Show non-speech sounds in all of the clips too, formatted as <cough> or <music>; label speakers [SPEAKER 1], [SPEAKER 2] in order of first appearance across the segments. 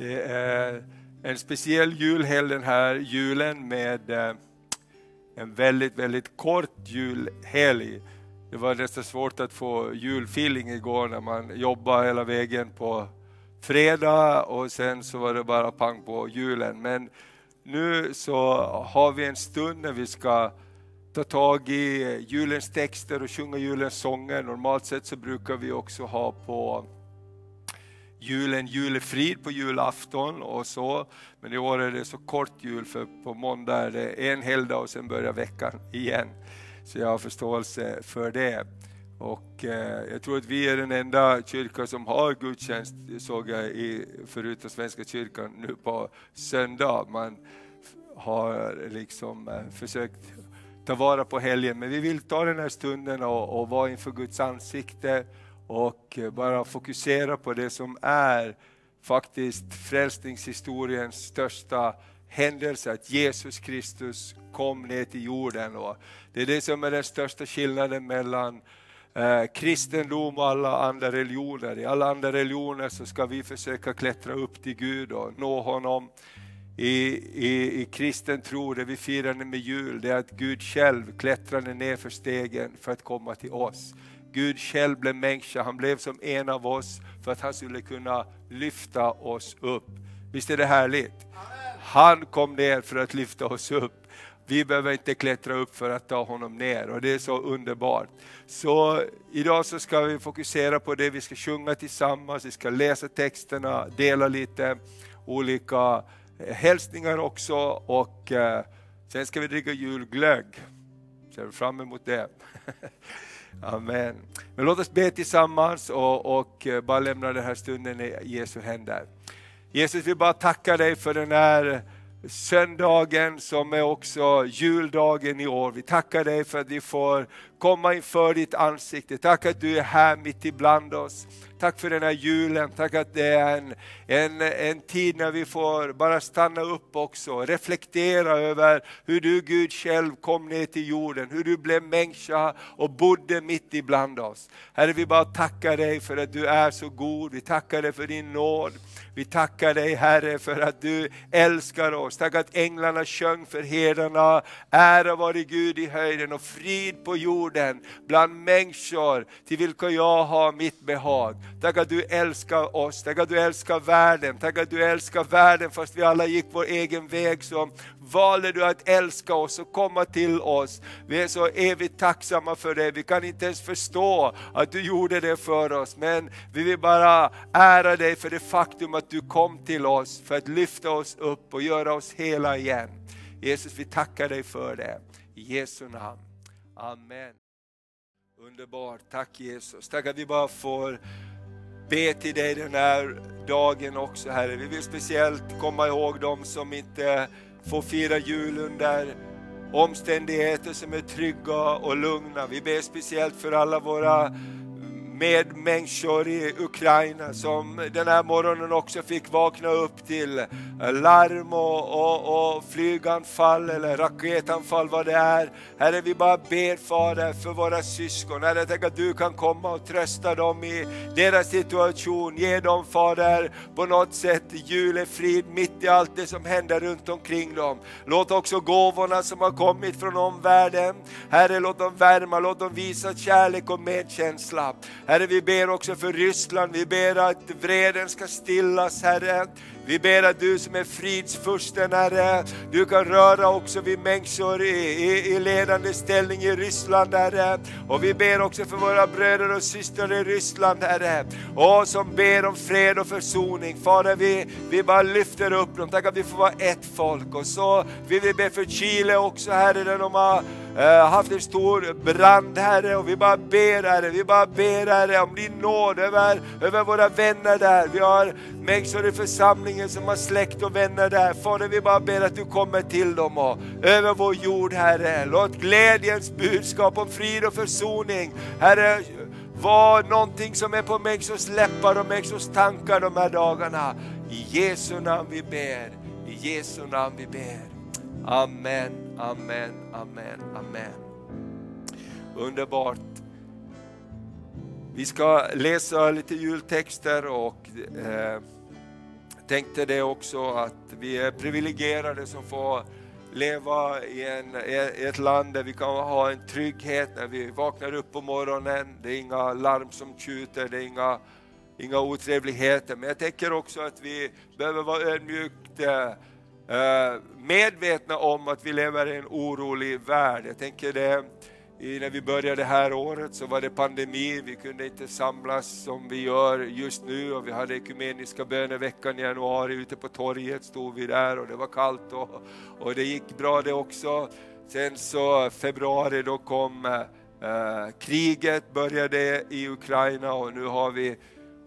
[SPEAKER 1] Det är en speciell julhelg den här julen med eh, en väldigt, väldigt kort julhelg. Det var nästan svårt att få julfeeling igår när man jobbade hela vägen på fredag och sen så var det bara pang på julen. Men nu så har vi en stund när vi ska ta tag i julens texter och sjunga julens sånger. Normalt sett så brukar vi också ha på julen julefrid på julafton och så. Men i år är det så kort jul för på måndag är det en helgdag och sen börjar veckan igen. Så jag har förståelse för det. Och eh, jag tror att vi är den enda kyrkan som har gudstjänst, såg jag i, förutom Svenska kyrkan, nu på söndag. Man har liksom eh, försökt ta vara på helgen, men vi vill ta den här stunden och, och vara inför Guds ansikte och eh, bara fokusera på det som är faktiskt frälsningshistoriens största händelse, att Jesus Kristus kom ner till jorden. Och det är det som är den största skillnaden mellan eh, kristendom och alla andra religioner. I alla andra religioner så ska vi försöka klättra upp till Gud och nå honom. I, i, i kristen tro, det vi firar med jul, det är att Gud själv klättrade ner för stegen för att komma till oss. Gud själv blev människa, han blev som en av oss för att han skulle kunna lyfta oss upp. Visst är det härligt? Han kom ner för att lyfta oss upp. Vi behöver inte klättra upp för att ta honom ner och det är så underbart. Så idag så ska vi fokusera på det, vi ska sjunga tillsammans, vi ska läsa texterna, dela lite olika eh, hälsningar också och eh, sen ska vi dricka julglögg. Ser fram emot det. <laughs> Amen. Men låt oss be tillsammans och, och eh, bara lämna den här stunden i Jesu händer. Jesus, vi bara tackar dig för den här söndagen som är också juldagen i år. Vi tackar dig för att vi får komma inför ditt ansikte. Tack att du är här mitt ibland oss. Tack för den här julen, tack att det är en, en, en tid när vi får bara stanna upp också, reflektera över hur du Gud själv kom ner till jorden, hur du blev människa och bodde mitt ibland oss. Herre vi bara tackar dig för att du är så god, vi tackar dig för din nåd. Vi tackar dig Herre för att du älskar oss. Tack att änglarna sjöng för herdarna. Ära vare Gud i höjden och frid på jorden bland människor till vilka jag har mitt behag. Tack att du älskar oss, tack att du älskar världen, tack att du älskar världen fast vi alla gick vår egen väg som valde du att älska oss och komma till oss. Vi är så evigt tacksamma för det, vi kan inte ens förstå att du gjorde det för oss men vi vill bara ära dig för det faktum att du kom till oss för att lyfta oss upp och göra oss hela igen. Jesus vi tackar dig för det. I Jesu namn. Amen. Underbart, tack Jesus. Tack att vi bara får be till dig den här dagen också Herre. Vi vill speciellt komma ihåg de som inte får fira jul under omständigheter som är trygga och lugna. Vi ber speciellt för alla våra medmänniskor i Ukraina som den här morgonen också fick vakna upp till larm och, och, och flyganfall eller raketanfall vad det är. Herre vi bara ber Fader för våra syskon. Herre tänk att du kan komma och trösta dem i deras situation. Ge dem Fader på något sätt julefrid mitt i allt det som händer runt omkring dem. Låt också gåvorna som har kommit från omvärlden, Herre låt dem värma, låt dem visa kärlek och medkänsla. Herre, vi ber också för Ryssland, vi ber att vreden ska stillas, Herre. Vi ber att du som är fridsfursten Herre, du kan röra också vid människor i, i, i ledande ställning i Ryssland Herre. Och vi ber också för våra bröder och systrar i Ryssland Herre. Och som ber om fred och försoning. Fader vi, vi bara lyfter upp dem, tack att vi får vara ett folk. Och så vill vi be för Chile också Herre, där de har Eh, haft en stor brand Herre. Och vi bara ber Herre, vi bara ber Herre om din nåd över, över våra vänner där. Vi har människor i församlingen som har släkt och vänner där. Fader vi bara ber att du kommer till dem och över vår jord Herre. Låt glädjens budskap om frid och försoning Herre vara någonting som är på människors läppar och människors tankar de här dagarna. I Jesu namn vi ber, i Jesu namn vi ber. Amen, amen, amen, amen. Underbart. Vi ska läsa lite jultexter och eh, tänkte det också att vi är privilegierade som får leva i, en, i ett land där vi kan ha en trygghet när vi vaknar upp på morgonen. Det är inga larm som tjuter, det är inga, inga otrevligheter. Men jag tänker också att vi behöver vara ödmjukt eh, Eh, medvetna om att vi lever i en orolig värld. Jag tänker det när vi började det här året så var det pandemi, vi kunde inte samlas som vi gör just nu och vi hade ekumeniska böneveckan i januari, ute på torget stod vi där och det var kallt och, och det gick bra det också. Sen så februari då kom eh, kriget, började i Ukraina och nu har vi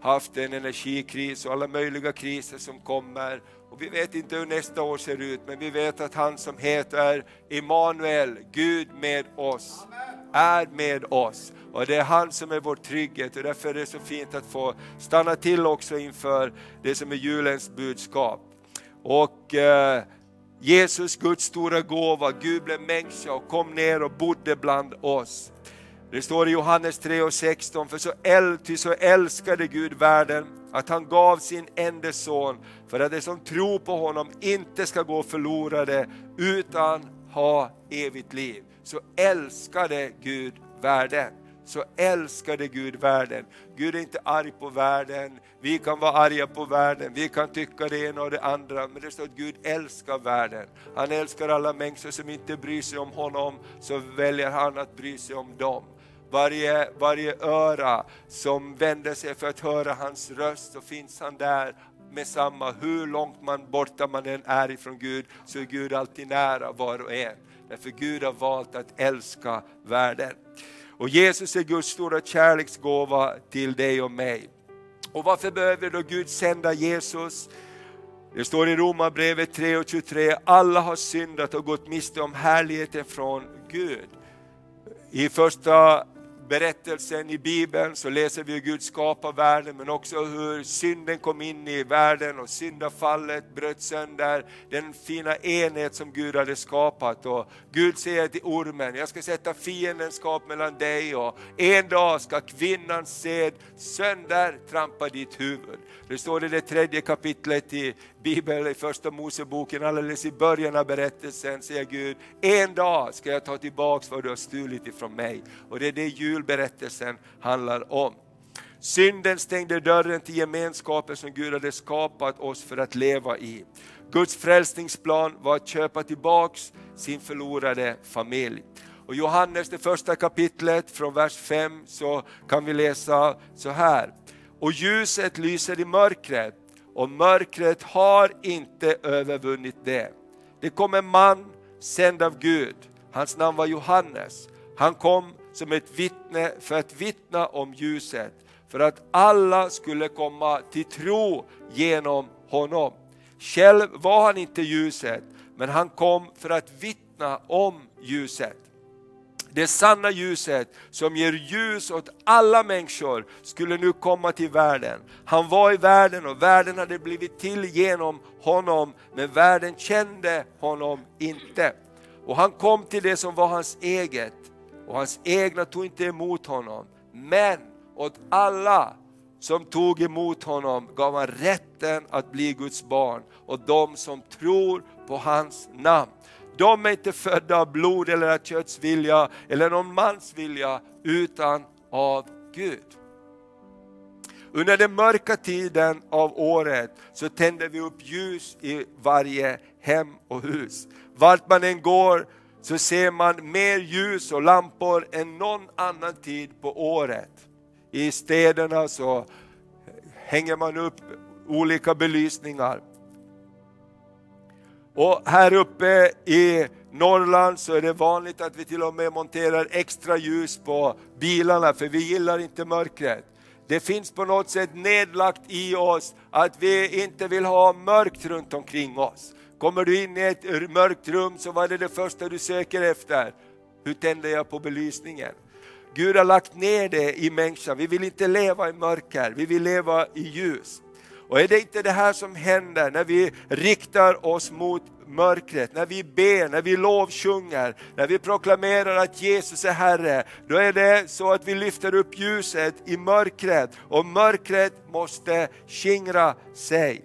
[SPEAKER 1] haft en energikris och alla möjliga kriser som kommer. Och vi vet inte hur nästa år ser ut, men vi vet att han som heter Immanuel, Gud med oss, är med oss. Och det är han som är vår trygghet och därför är det så fint att få stanna till också inför det som är julens budskap. Och eh, Jesus, Guds stora gåva, Gud blev människa och kom ner och bodde bland oss. Det står i Johannes 3 och 16, för så, äl, ty så älskade Gud världen att han gav sin enda son för att de som tror på honom inte ska gå förlorade utan ha evigt liv. Så älskade Gud världen. Så älskade Gud världen. Gud är inte arg på världen, vi kan vara arga på världen, vi kan tycka det ena och det andra, men det står att Gud älskar världen. Han älskar alla människor som inte bryr sig om honom, så väljer han att bry sig om dem varje, varje öra som vänder sig för att höra hans röst så finns han där med samma, hur långt man borta man än är ifrån Gud så är Gud alltid nära var och en. Därför Gud har valt att älska världen. Och Jesus är Guds stora kärleksgåva till dig och mig. Och varför behöver då Gud sända Jesus? Det står i Romarbrevet 3 och 23, alla har syndat och gått miste om härligheten från Gud. I första berättelsen i Bibeln så läser vi hur Gud skapar världen men också hur synden kom in i världen och syndafallet bröt sönder den fina enhet som Gud hade skapat. Och Gud säger till ormen, jag ska sätta fiendenskap mellan dig och en dag ska kvinnans sed sönder trampa ditt huvud. Det står i det tredje kapitlet i Bibeln, i första Moseboken, alldeles i början av berättelsen säger Gud, en dag ska jag ta tillbaks vad du har stulit ifrån mig. Och det är det julberättelsen handlar om. Synden stängde dörren till gemenskapen som Gud hade skapat oss för att leva i. Guds frälsningsplan var att köpa tillbaks sin förlorade familj. Och Johannes det första kapitlet från vers 5 så kan vi läsa så här. Och ljuset lyser i mörkret och mörkret har inte övervunnit det. Det kom en man sänd av Gud, hans namn var Johannes. Han kom som ett vittne för att vittna om ljuset, för att alla skulle komma till tro genom honom. Själv var han inte ljuset, men han kom för att vittna om ljuset det sanna ljuset som ger ljus åt alla människor skulle nu komma till världen. Han var i världen och världen hade blivit till genom honom, men världen kände honom inte. Och han kom till det som var hans eget och hans egna tog inte emot honom. Men åt alla som tog emot honom gav han rätten att bli Guds barn och de som tror på hans namn. De är inte födda av blod eller av kötts vilja eller någon mans vilja utan av Gud. Under den mörka tiden av året så tänder vi upp ljus i varje hem och hus. Vart man än går så ser man mer ljus och lampor än någon annan tid på året. I städerna så hänger man upp olika belysningar. Och här uppe i Norrland så är det vanligt att vi till och med monterar extra ljus på bilarna för vi gillar inte mörkret. Det finns på något sätt nedlagt i oss att vi inte vill ha mörkt runt omkring oss. Kommer du in i ett mörkt rum så vad är det första du söker efter? Hur tänder jag på belysningen? Gud har lagt ner det i människan, vi vill inte leva i mörker, vi vill leva i ljus. Och är det inte det här som händer när vi riktar oss mot mörkret, när vi ber, när vi lovsjunger, när vi proklamerar att Jesus är Herre, då är det så att vi lyfter upp ljuset i mörkret och mörkret måste skingra sig.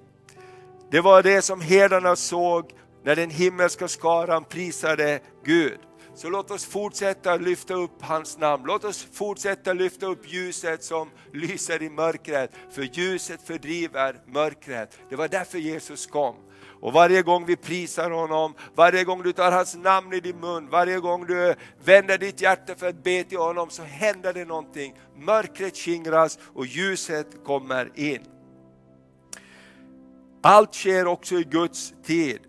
[SPEAKER 1] Det var det som herdarna såg när den himmelska skaran prisade Gud. Så låt oss fortsätta lyfta upp hans namn. Låt oss fortsätta lyfta upp ljuset som lyser i mörkret. För ljuset fördriver mörkret. Det var därför Jesus kom. Och varje gång vi prisar honom, varje gång du tar hans namn i din mun, varje gång du vänder ditt hjärta för att be till honom så händer det någonting. Mörkret skingras och ljuset kommer in. Allt sker också i Guds tid.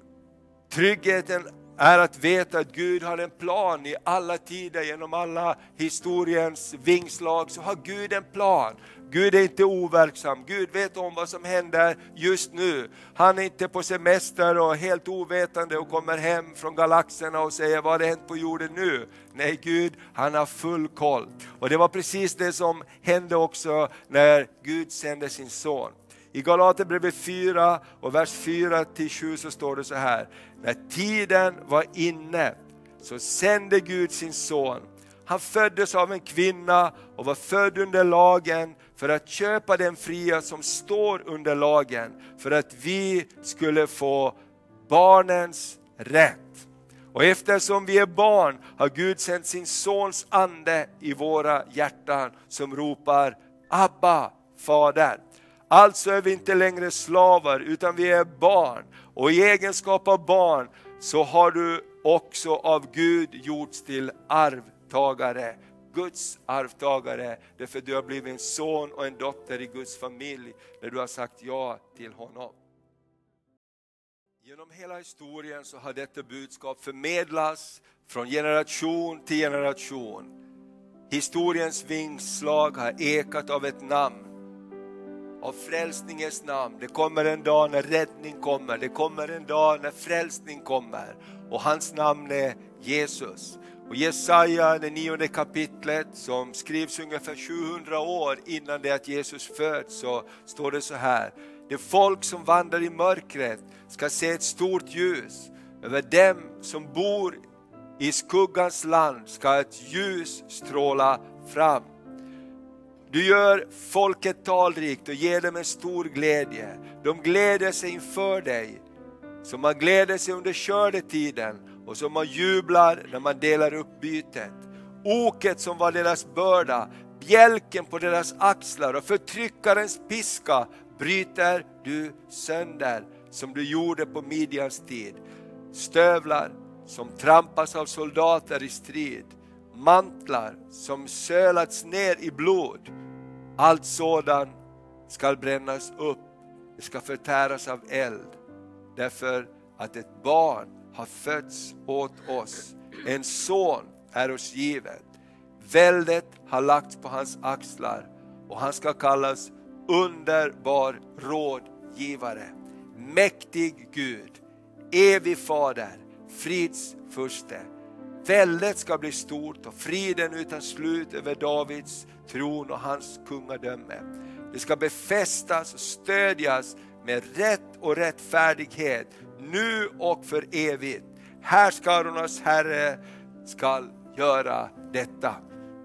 [SPEAKER 1] Tryggheten är att veta att Gud har en plan i alla tider, genom alla historiens vingslag, så har Gud en plan. Gud är inte overksam, Gud vet om vad som händer just nu. Han är inte på semester och helt ovetande och kommer hem från galaxerna och säger vad har hänt på jorden nu? Nej, Gud han har full koll. Och det var precis det som hände också när Gud sände sin son. I Galaterbrevet 4 och vers 4 till 7 så står det så här. När tiden var inne så sände Gud sin son. Han föddes av en kvinna och var född under lagen för att köpa den fria som står under lagen, för att vi skulle få barnens rätt. Och eftersom vi är barn har Gud sänt sin sons ande i våra hjärtan som ropar Abba, Fader. Alltså är vi inte längre slavar utan vi är barn. Och i egenskap av barn så har du också av Gud gjorts till arvtagare. Guds arvtagare, därför du har blivit en son och en dotter i Guds familj när du har sagt ja till honom. Genom hela historien så har detta budskap förmedlats från generation till generation. Historiens vingslag har ekat av ett namn av frälsningens namn. Det kommer en dag när räddning kommer, det kommer en dag när frälsning kommer. Och hans namn är Jesus. Och Jesaja, det nionde kapitlet som skrivs ungefär 700 år innan det att Jesus föds, så står det så här. Det folk som vandrar i mörkret ska se ett stort ljus. Över dem som bor i skuggans land ska ett ljus stråla fram. Du gör folket talrikt och ger dem en stor glädje. De gläder sig inför dig, som man gläder sig under skördetiden och som man jublar när man delar upp bytet. Oket som var deras börda, bjälken på deras axlar och förtryckarens piska bryter du sönder som du gjorde på Midjans tid. Stövlar som trampas av soldater i strid, mantlar som sölats ner i blod. Allt sådant skall brännas upp, det ska förtäras av eld. Därför att ett barn har fötts åt oss, en son är oss given. Väldet har lagts på hans axlar och han ska kallas underbar rådgivare, mäktig Gud, evig fader, frids furste. Väldet ska bli stort och friden utan slut över Davids tron och hans kungadöme. Det ska befästas och stödjas med rätt och rättfärdighet nu och för evigt. Härskarornas Herre skall göra detta.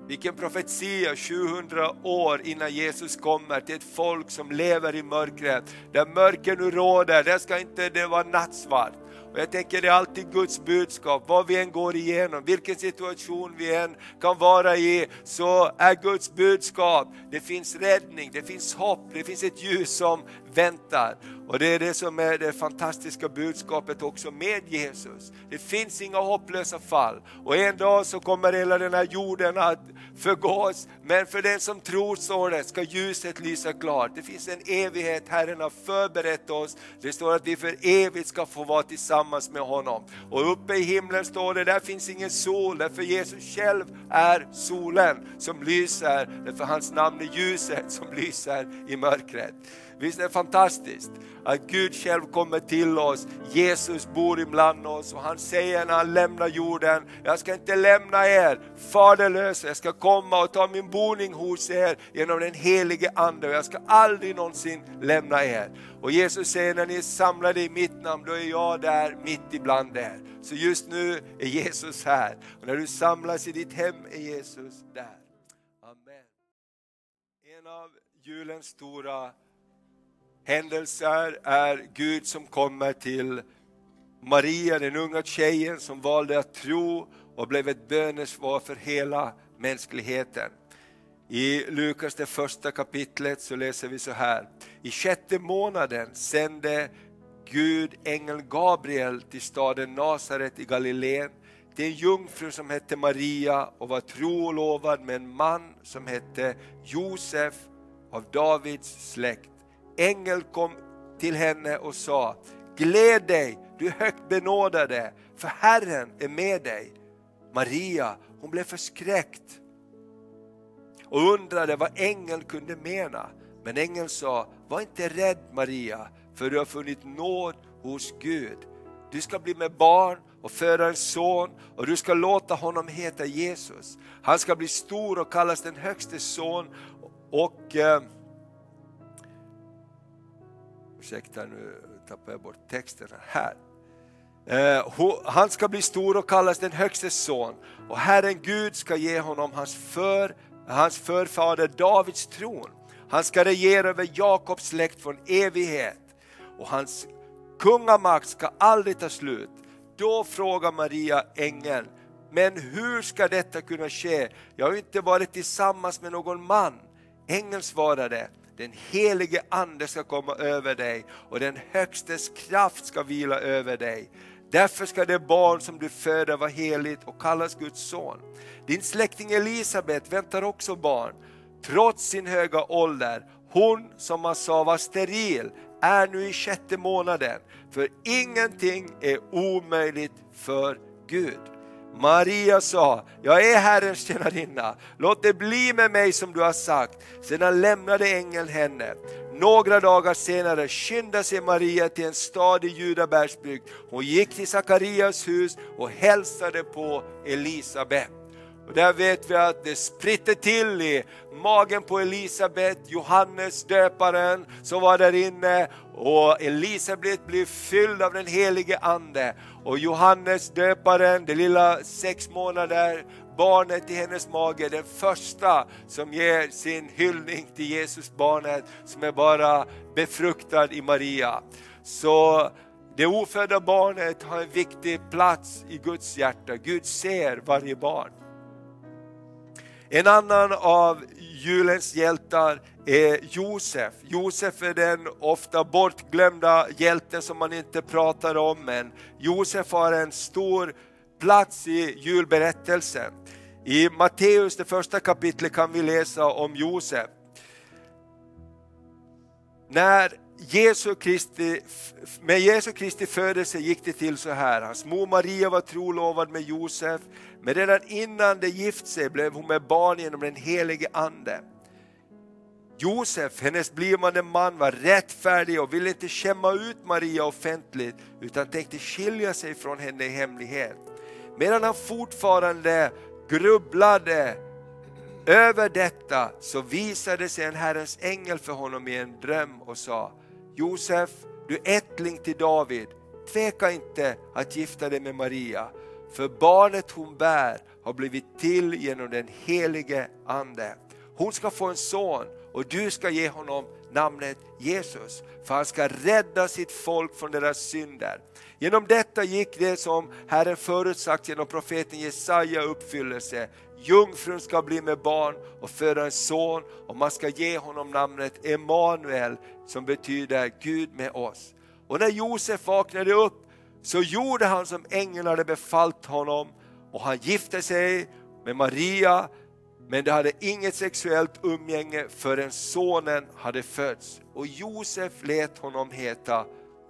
[SPEAKER 1] Vilken profetia 700 år innan Jesus kommer till ett folk som lever i mörkret. Där mörker nu råder, där ska inte det vara nattsvart. Och jag tänker det är alltid Guds budskap, vad vi än går igenom, vilken situation vi än kan vara i, så är Guds budskap, det finns räddning, det finns hopp, det finns ett ljus som väntar. Och det är det som är det fantastiska budskapet också med Jesus. Det finns inga hopplösa fall. Och en dag så kommer hela den här jorden att förgås. Men för den som tror, står det, ska ljuset lysa klart. Det finns en evighet Herren har förberett oss. Det står att vi för evigt ska få vara tillsammans med honom. Och uppe i himlen står det, där finns ingen sol, därför Jesus själv är solen som lyser. Därför hans namn är ljuset som lyser i mörkret. Visst är det fantastiskt att Gud själv kommer till oss, Jesus bor ibland oss och han säger när han lämnar jorden, jag ska inte lämna er faderlösa, jag ska komma och ta min boning hos er genom den helige Ande och jag ska aldrig någonsin lämna er. Och Jesus säger när ni är samlade i mitt namn, då är jag där mitt ibland er. Så just nu är Jesus här och när du samlas i ditt hem är Jesus där. Amen. En av julens stora händelser är Gud som kommer till Maria, den unga tjejen som valde att tro och blev ett bönesvar för hela mänskligheten. I Lukas det första kapitlet så läser vi så här. I sjätte månaden sände Gud ängeln Gabriel till staden Nasaret i Galileen till en jungfru som hette Maria och var trolovad med en man som hette Josef av Davids släkt. Ängel kom till henne och sa, gläd dig du högt benådade, för Herren är med dig. Maria, hon blev förskräckt och undrade vad ängeln kunde mena. Men ängeln sa, var inte rädd Maria, för du har funnit nåd hos Gud. Du ska bli med barn och föda en son och du ska låta honom heta Jesus. Han ska bli stor och kallas den högste son och eh, ursäkta nu tappar jag bort texten här. Eh, han ska bli stor och kallas den högste son och Herren Gud ska ge honom hans, för, hans förfader Davids tron. Han ska regera över Jakobs släkt från evighet och hans kungamakt ska aldrig ta slut. Då frågar Maria ängeln, men hur ska detta kunna ske? Jag har inte varit tillsammans med någon man. Ängeln svarade, den helige ande ska komma över dig och den högstes kraft ska vila över dig. Därför ska det barn som du föder vara heligt och kallas Guds son. Din släkting Elisabet väntar också barn, trots sin höga ålder. Hon som man sa var steril är nu i sjätte månaden, för ingenting är omöjligt för Gud. Maria sa, jag är Herrens tjänarinna, låt det bli med mig som du har sagt. Sedan lämnade ängeln henne. Några dagar senare skyndade sig Maria till en stad i Judabergsbygd. Hon gick till Sakarias hus och hälsade på Elisabet. Och där vet vi att det spritter till i magen på Elisabet, Johannes döparen som var där inne och Elisabet blev fylld av den helige Ande. Och Johannes döparen, det lilla sex månader barnet i hennes mage, den första som ger sin hyllning till Jesus barnet som är bara befruktad i Maria. Så det ofödda barnet har en viktig plats i Guds hjärta. Gud ser varje barn. En annan av julens hjältar är Josef. Josef är den ofta bortglömda hjälten som man inte pratar om, men Josef har en stor plats i julberättelsen. I Matteus, det första kapitlet, kan vi läsa om Josef. När Jesu Kristi, med Jesu Kristi födelse gick det till så här. Hans mor Maria var trolovad med Josef, men redan innan de gift sig blev hon med barn genom den helige Ande. Josef, hennes blivande man, var rättfärdig och ville inte skämma ut Maria offentligt utan tänkte skilja sig från henne i hemlighet. Medan han fortfarande grubblade över detta så visade sig en Herrens ängel för honom i en dröm och sa Josef, du är ättling till David, tveka inte att gifta dig med Maria, för barnet hon bär har blivit till genom den helige Ande. Hon ska få en son och du ska ge honom namnet Jesus, för han ska rädda sitt folk från deras synder. Genom detta gick det som Herren förutsagt genom profeten Jesaja uppfyllelse. Jungfrun ska bli med barn och föda en son och man ska ge honom namnet Emanuel som betyder Gud med oss. Och när Josef vaknade upp så gjorde han som ängeln hade befallt honom och han gifte sig med Maria men det hade inget sexuellt umgänge förrän sonen hade fötts. Och Josef lät honom heta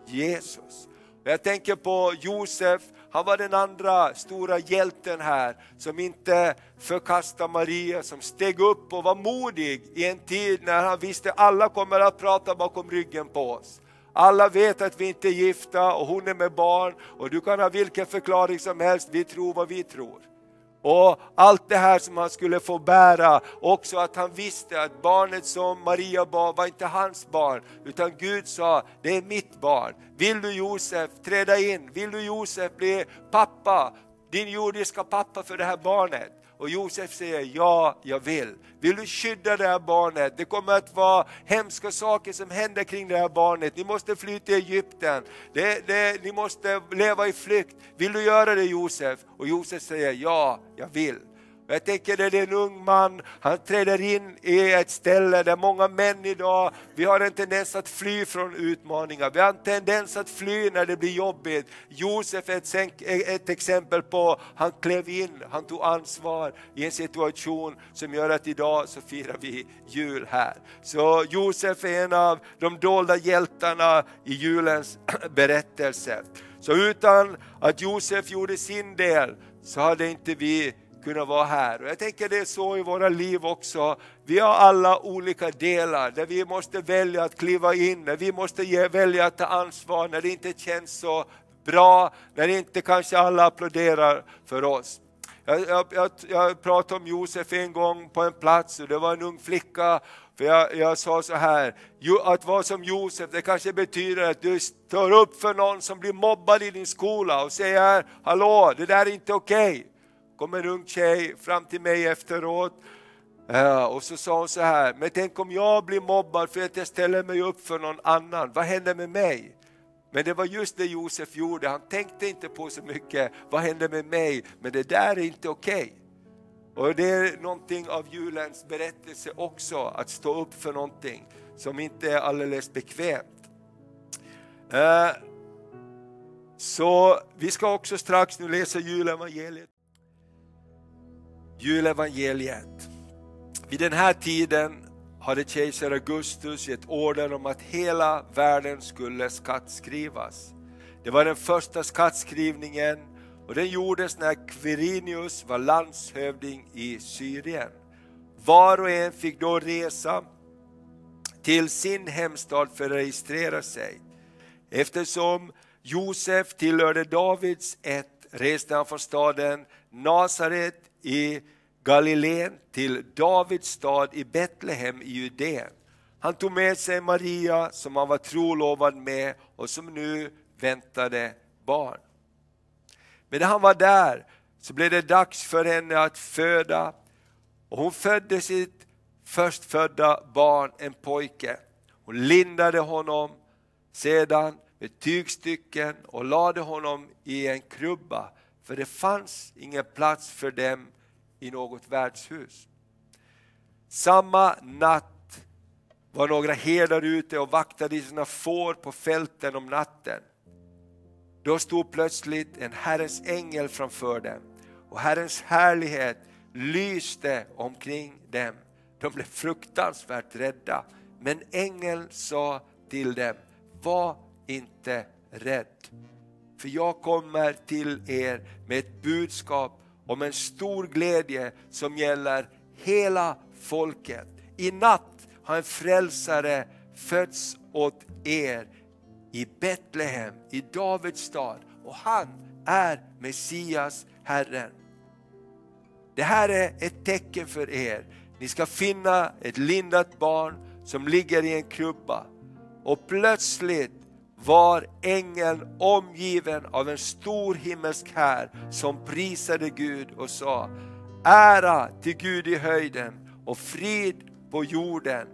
[SPEAKER 1] Jesus. Jag tänker på Josef, han var den andra stora hjälten här som inte förkastade Maria, som steg upp och var modig i en tid när han visste att alla kommer att prata bakom ryggen på oss. Alla vet att vi inte är gifta och hon är med barn och du kan ha vilken förklaring som helst, vi tror vad vi tror. Och allt det här som han skulle få bära, också att han visste att barnet som Maria bar var inte hans barn, utan Gud sa, det är mitt barn. Vill du Josef träda in? Vill du Josef bli pappa, din jordiska pappa för det här barnet? Och Josef säger ja, jag vill. Vill du skydda det här barnet? Det kommer att vara hemska saker som händer kring det här barnet. Ni måste fly till Egypten. Det, det, ni måste leva i flykt. Vill du göra det Josef? Och Josef säger ja, jag vill. Jag tänker det är en ung man, han träder in i ett ställe där många män idag, vi har en tendens att fly från utmaningar, vi har en tendens att fly när det blir jobbigt. Josef är ett, ett exempel på, han klev in, han tog ansvar i en situation som gör att idag så firar vi jul här. Så Josef är en av de dolda hjältarna i julens <clears throat> berättelse. Så utan att Josef gjorde sin del så hade inte vi kunna vara här. Och jag tänker det är så i våra liv också. Vi har alla olika delar där vi måste välja att kliva in, där vi måste ge, välja att ta ansvar, när det inte känns så bra, när inte kanske alla applåderar för oss. Jag, jag, jag, jag pratade om Josef en gång på en plats och det var en ung flicka för jag, jag, sa så här, att vara som Josef, det kanske betyder att du står upp för någon som blir mobbad i din skola och säger, hallå, det där är inte okej. Okay kom en ung tjej fram till mig efteråt eh, och så sa hon så här, men tänk om jag blir mobbad för att jag ställer mig upp för någon annan, vad händer med mig? Men det var just det Josef gjorde, han tänkte inte på så mycket, vad händer med mig? Men det där är inte okej. Okay. Och det är någonting av julens berättelse också, att stå upp för någonting som inte är alldeles bekvämt. Eh, så vi ska också strax nu läsa julevangeliet julevangeliet. Vid den här tiden hade kejsar Augustus gett order om att hela världen skulle skattskrivas. Det var den första skattskrivningen och den gjordes när Quirinius var landshövding i Syrien. Var och en fick då resa till sin hemstad för att registrera sig. Eftersom Josef tillhörde Davids ett reste han från staden Nasaret i Galileen till Davids stad i Betlehem i Judeen. Han tog med sig Maria som han var trolovad med och som nu väntade barn. Men när han var där så blev det dags för henne att föda och hon födde sitt förstfödda barn, en pojke. Hon lindade honom sedan med tygstycken och lade honom i en krubba för det fanns ingen plats för dem i något värdshus. Samma natt var några herdar ute och vaktade sina får på fälten om natten. Då stod plötsligt en Herrens ängel framför dem och Herrens härlighet lyste omkring dem. De blev fruktansvärt rädda. Men ängeln sa till dem, var inte rädd. För jag kommer till er med ett budskap om en stor glädje som gäller hela folket. I natt har en frälsare fötts åt er i Betlehem, i Davids stad och han är Messias, Herren. Det här är ett tecken för er. Ni ska finna ett lindat barn som ligger i en krubba och plötsligt var ängeln omgiven av en stor himmelsk här som prisade Gud och sa Ära till Gud i höjden och frid på jorden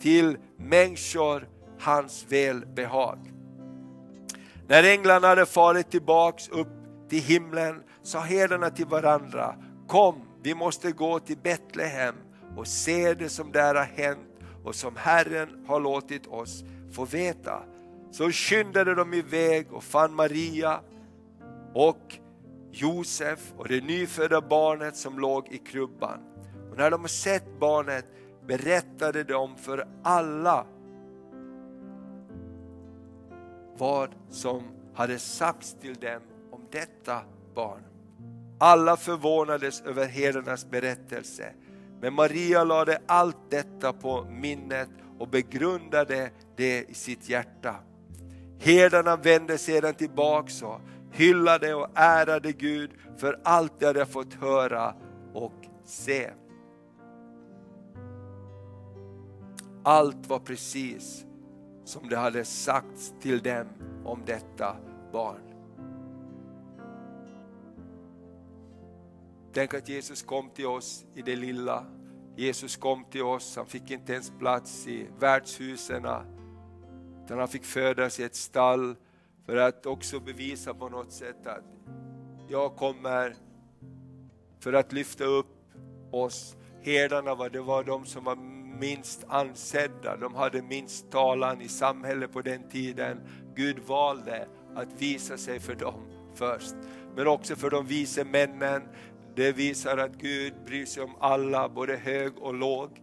[SPEAKER 1] till människor hans välbehag. När änglarna hade farit tillbaks upp till himlen sa herdarna till varandra Kom, vi måste gå till Betlehem och se det som där har hänt och som Herren har låtit oss få veta. Så skyndade de iväg och fann Maria och Josef och det nyfödda barnet som låg i krubban. Och när de sett barnet berättade de för alla vad som hade sagts till dem om detta barn. Alla förvånades över herdarnas berättelse. Men Maria lade allt detta på minnet och begrundade det i sitt hjärta. Herdarna vände sedan tillbaks och hyllade och ärade Gud för allt de hade fått höra och se. Allt var precis som det hade sagts till dem om detta barn. Tänk att Jesus kom till oss i det lilla. Jesus kom till oss, han fick inte ens plats i värdshusen. Utan han fick födas i ett stall för att också bevisa på något sätt att jag kommer för att lyfta upp oss. Herdarna var, det var de som var minst ansedda, de hade minst talan i samhället på den tiden. Gud valde att visa sig för dem först. Men också för de vise männen. Det visar att Gud bryr sig om alla, både hög och låg.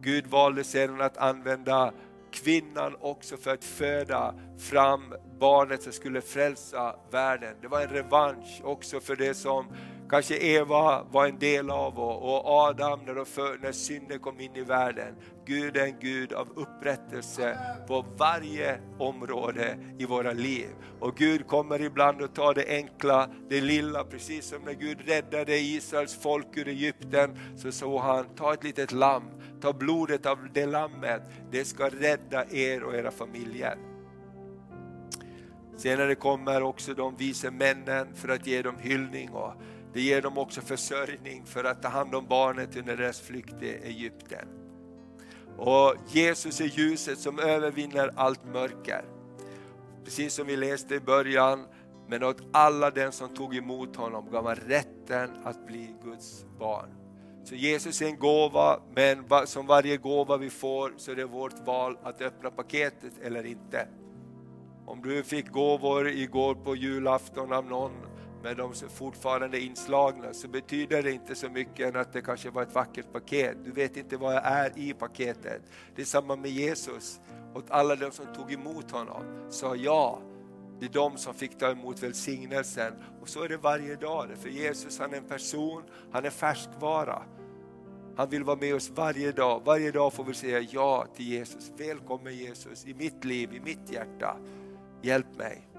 [SPEAKER 1] Gud valde sedan att använda kvinnan också för att föda fram barnet som skulle frälsa världen. Det var en revansch också för det som kanske Eva var en del av och Adam när, de för, när synden kom in i världen. Gud är en Gud av upprättelse på varje område i våra liv. Och Gud kommer ibland att ta det enkla, det lilla, precis som när Gud räddade Israels folk ur Egypten, så sa han, ta ett litet lamm, ta blodet av det lammet, det ska rädda er och era familjer. Senare kommer också de vise männen för att ge dem hyllning och det ger dem också försörjning för att ta hand om barnet under deras flykt till Egypten. Och Jesus är ljuset som övervinner allt mörker. Precis som vi läste i början, men åt alla den som tog emot honom gav han rätten att bli Guds barn. Så Jesus är en gåva, men som varje gåva vi får så är det vårt val att öppna paketet eller inte. Om du fick gåvor igår på julafton av någon men de som fortfarande är inslagna så betyder det inte så mycket än att det kanske var ett vackert paket. Du vet inte vad jag är i paketet. Det är samma med Jesus. Och alla de som tog emot honom sa ja. Det är de som fick ta emot välsignelsen. Och så är det varje dag. För Jesus han är en person, han är färskvara. Han vill vara med oss varje dag. Varje dag får vi säga ja till Jesus. Välkommen Jesus i mitt liv, i mitt hjärta. Hjälp mig.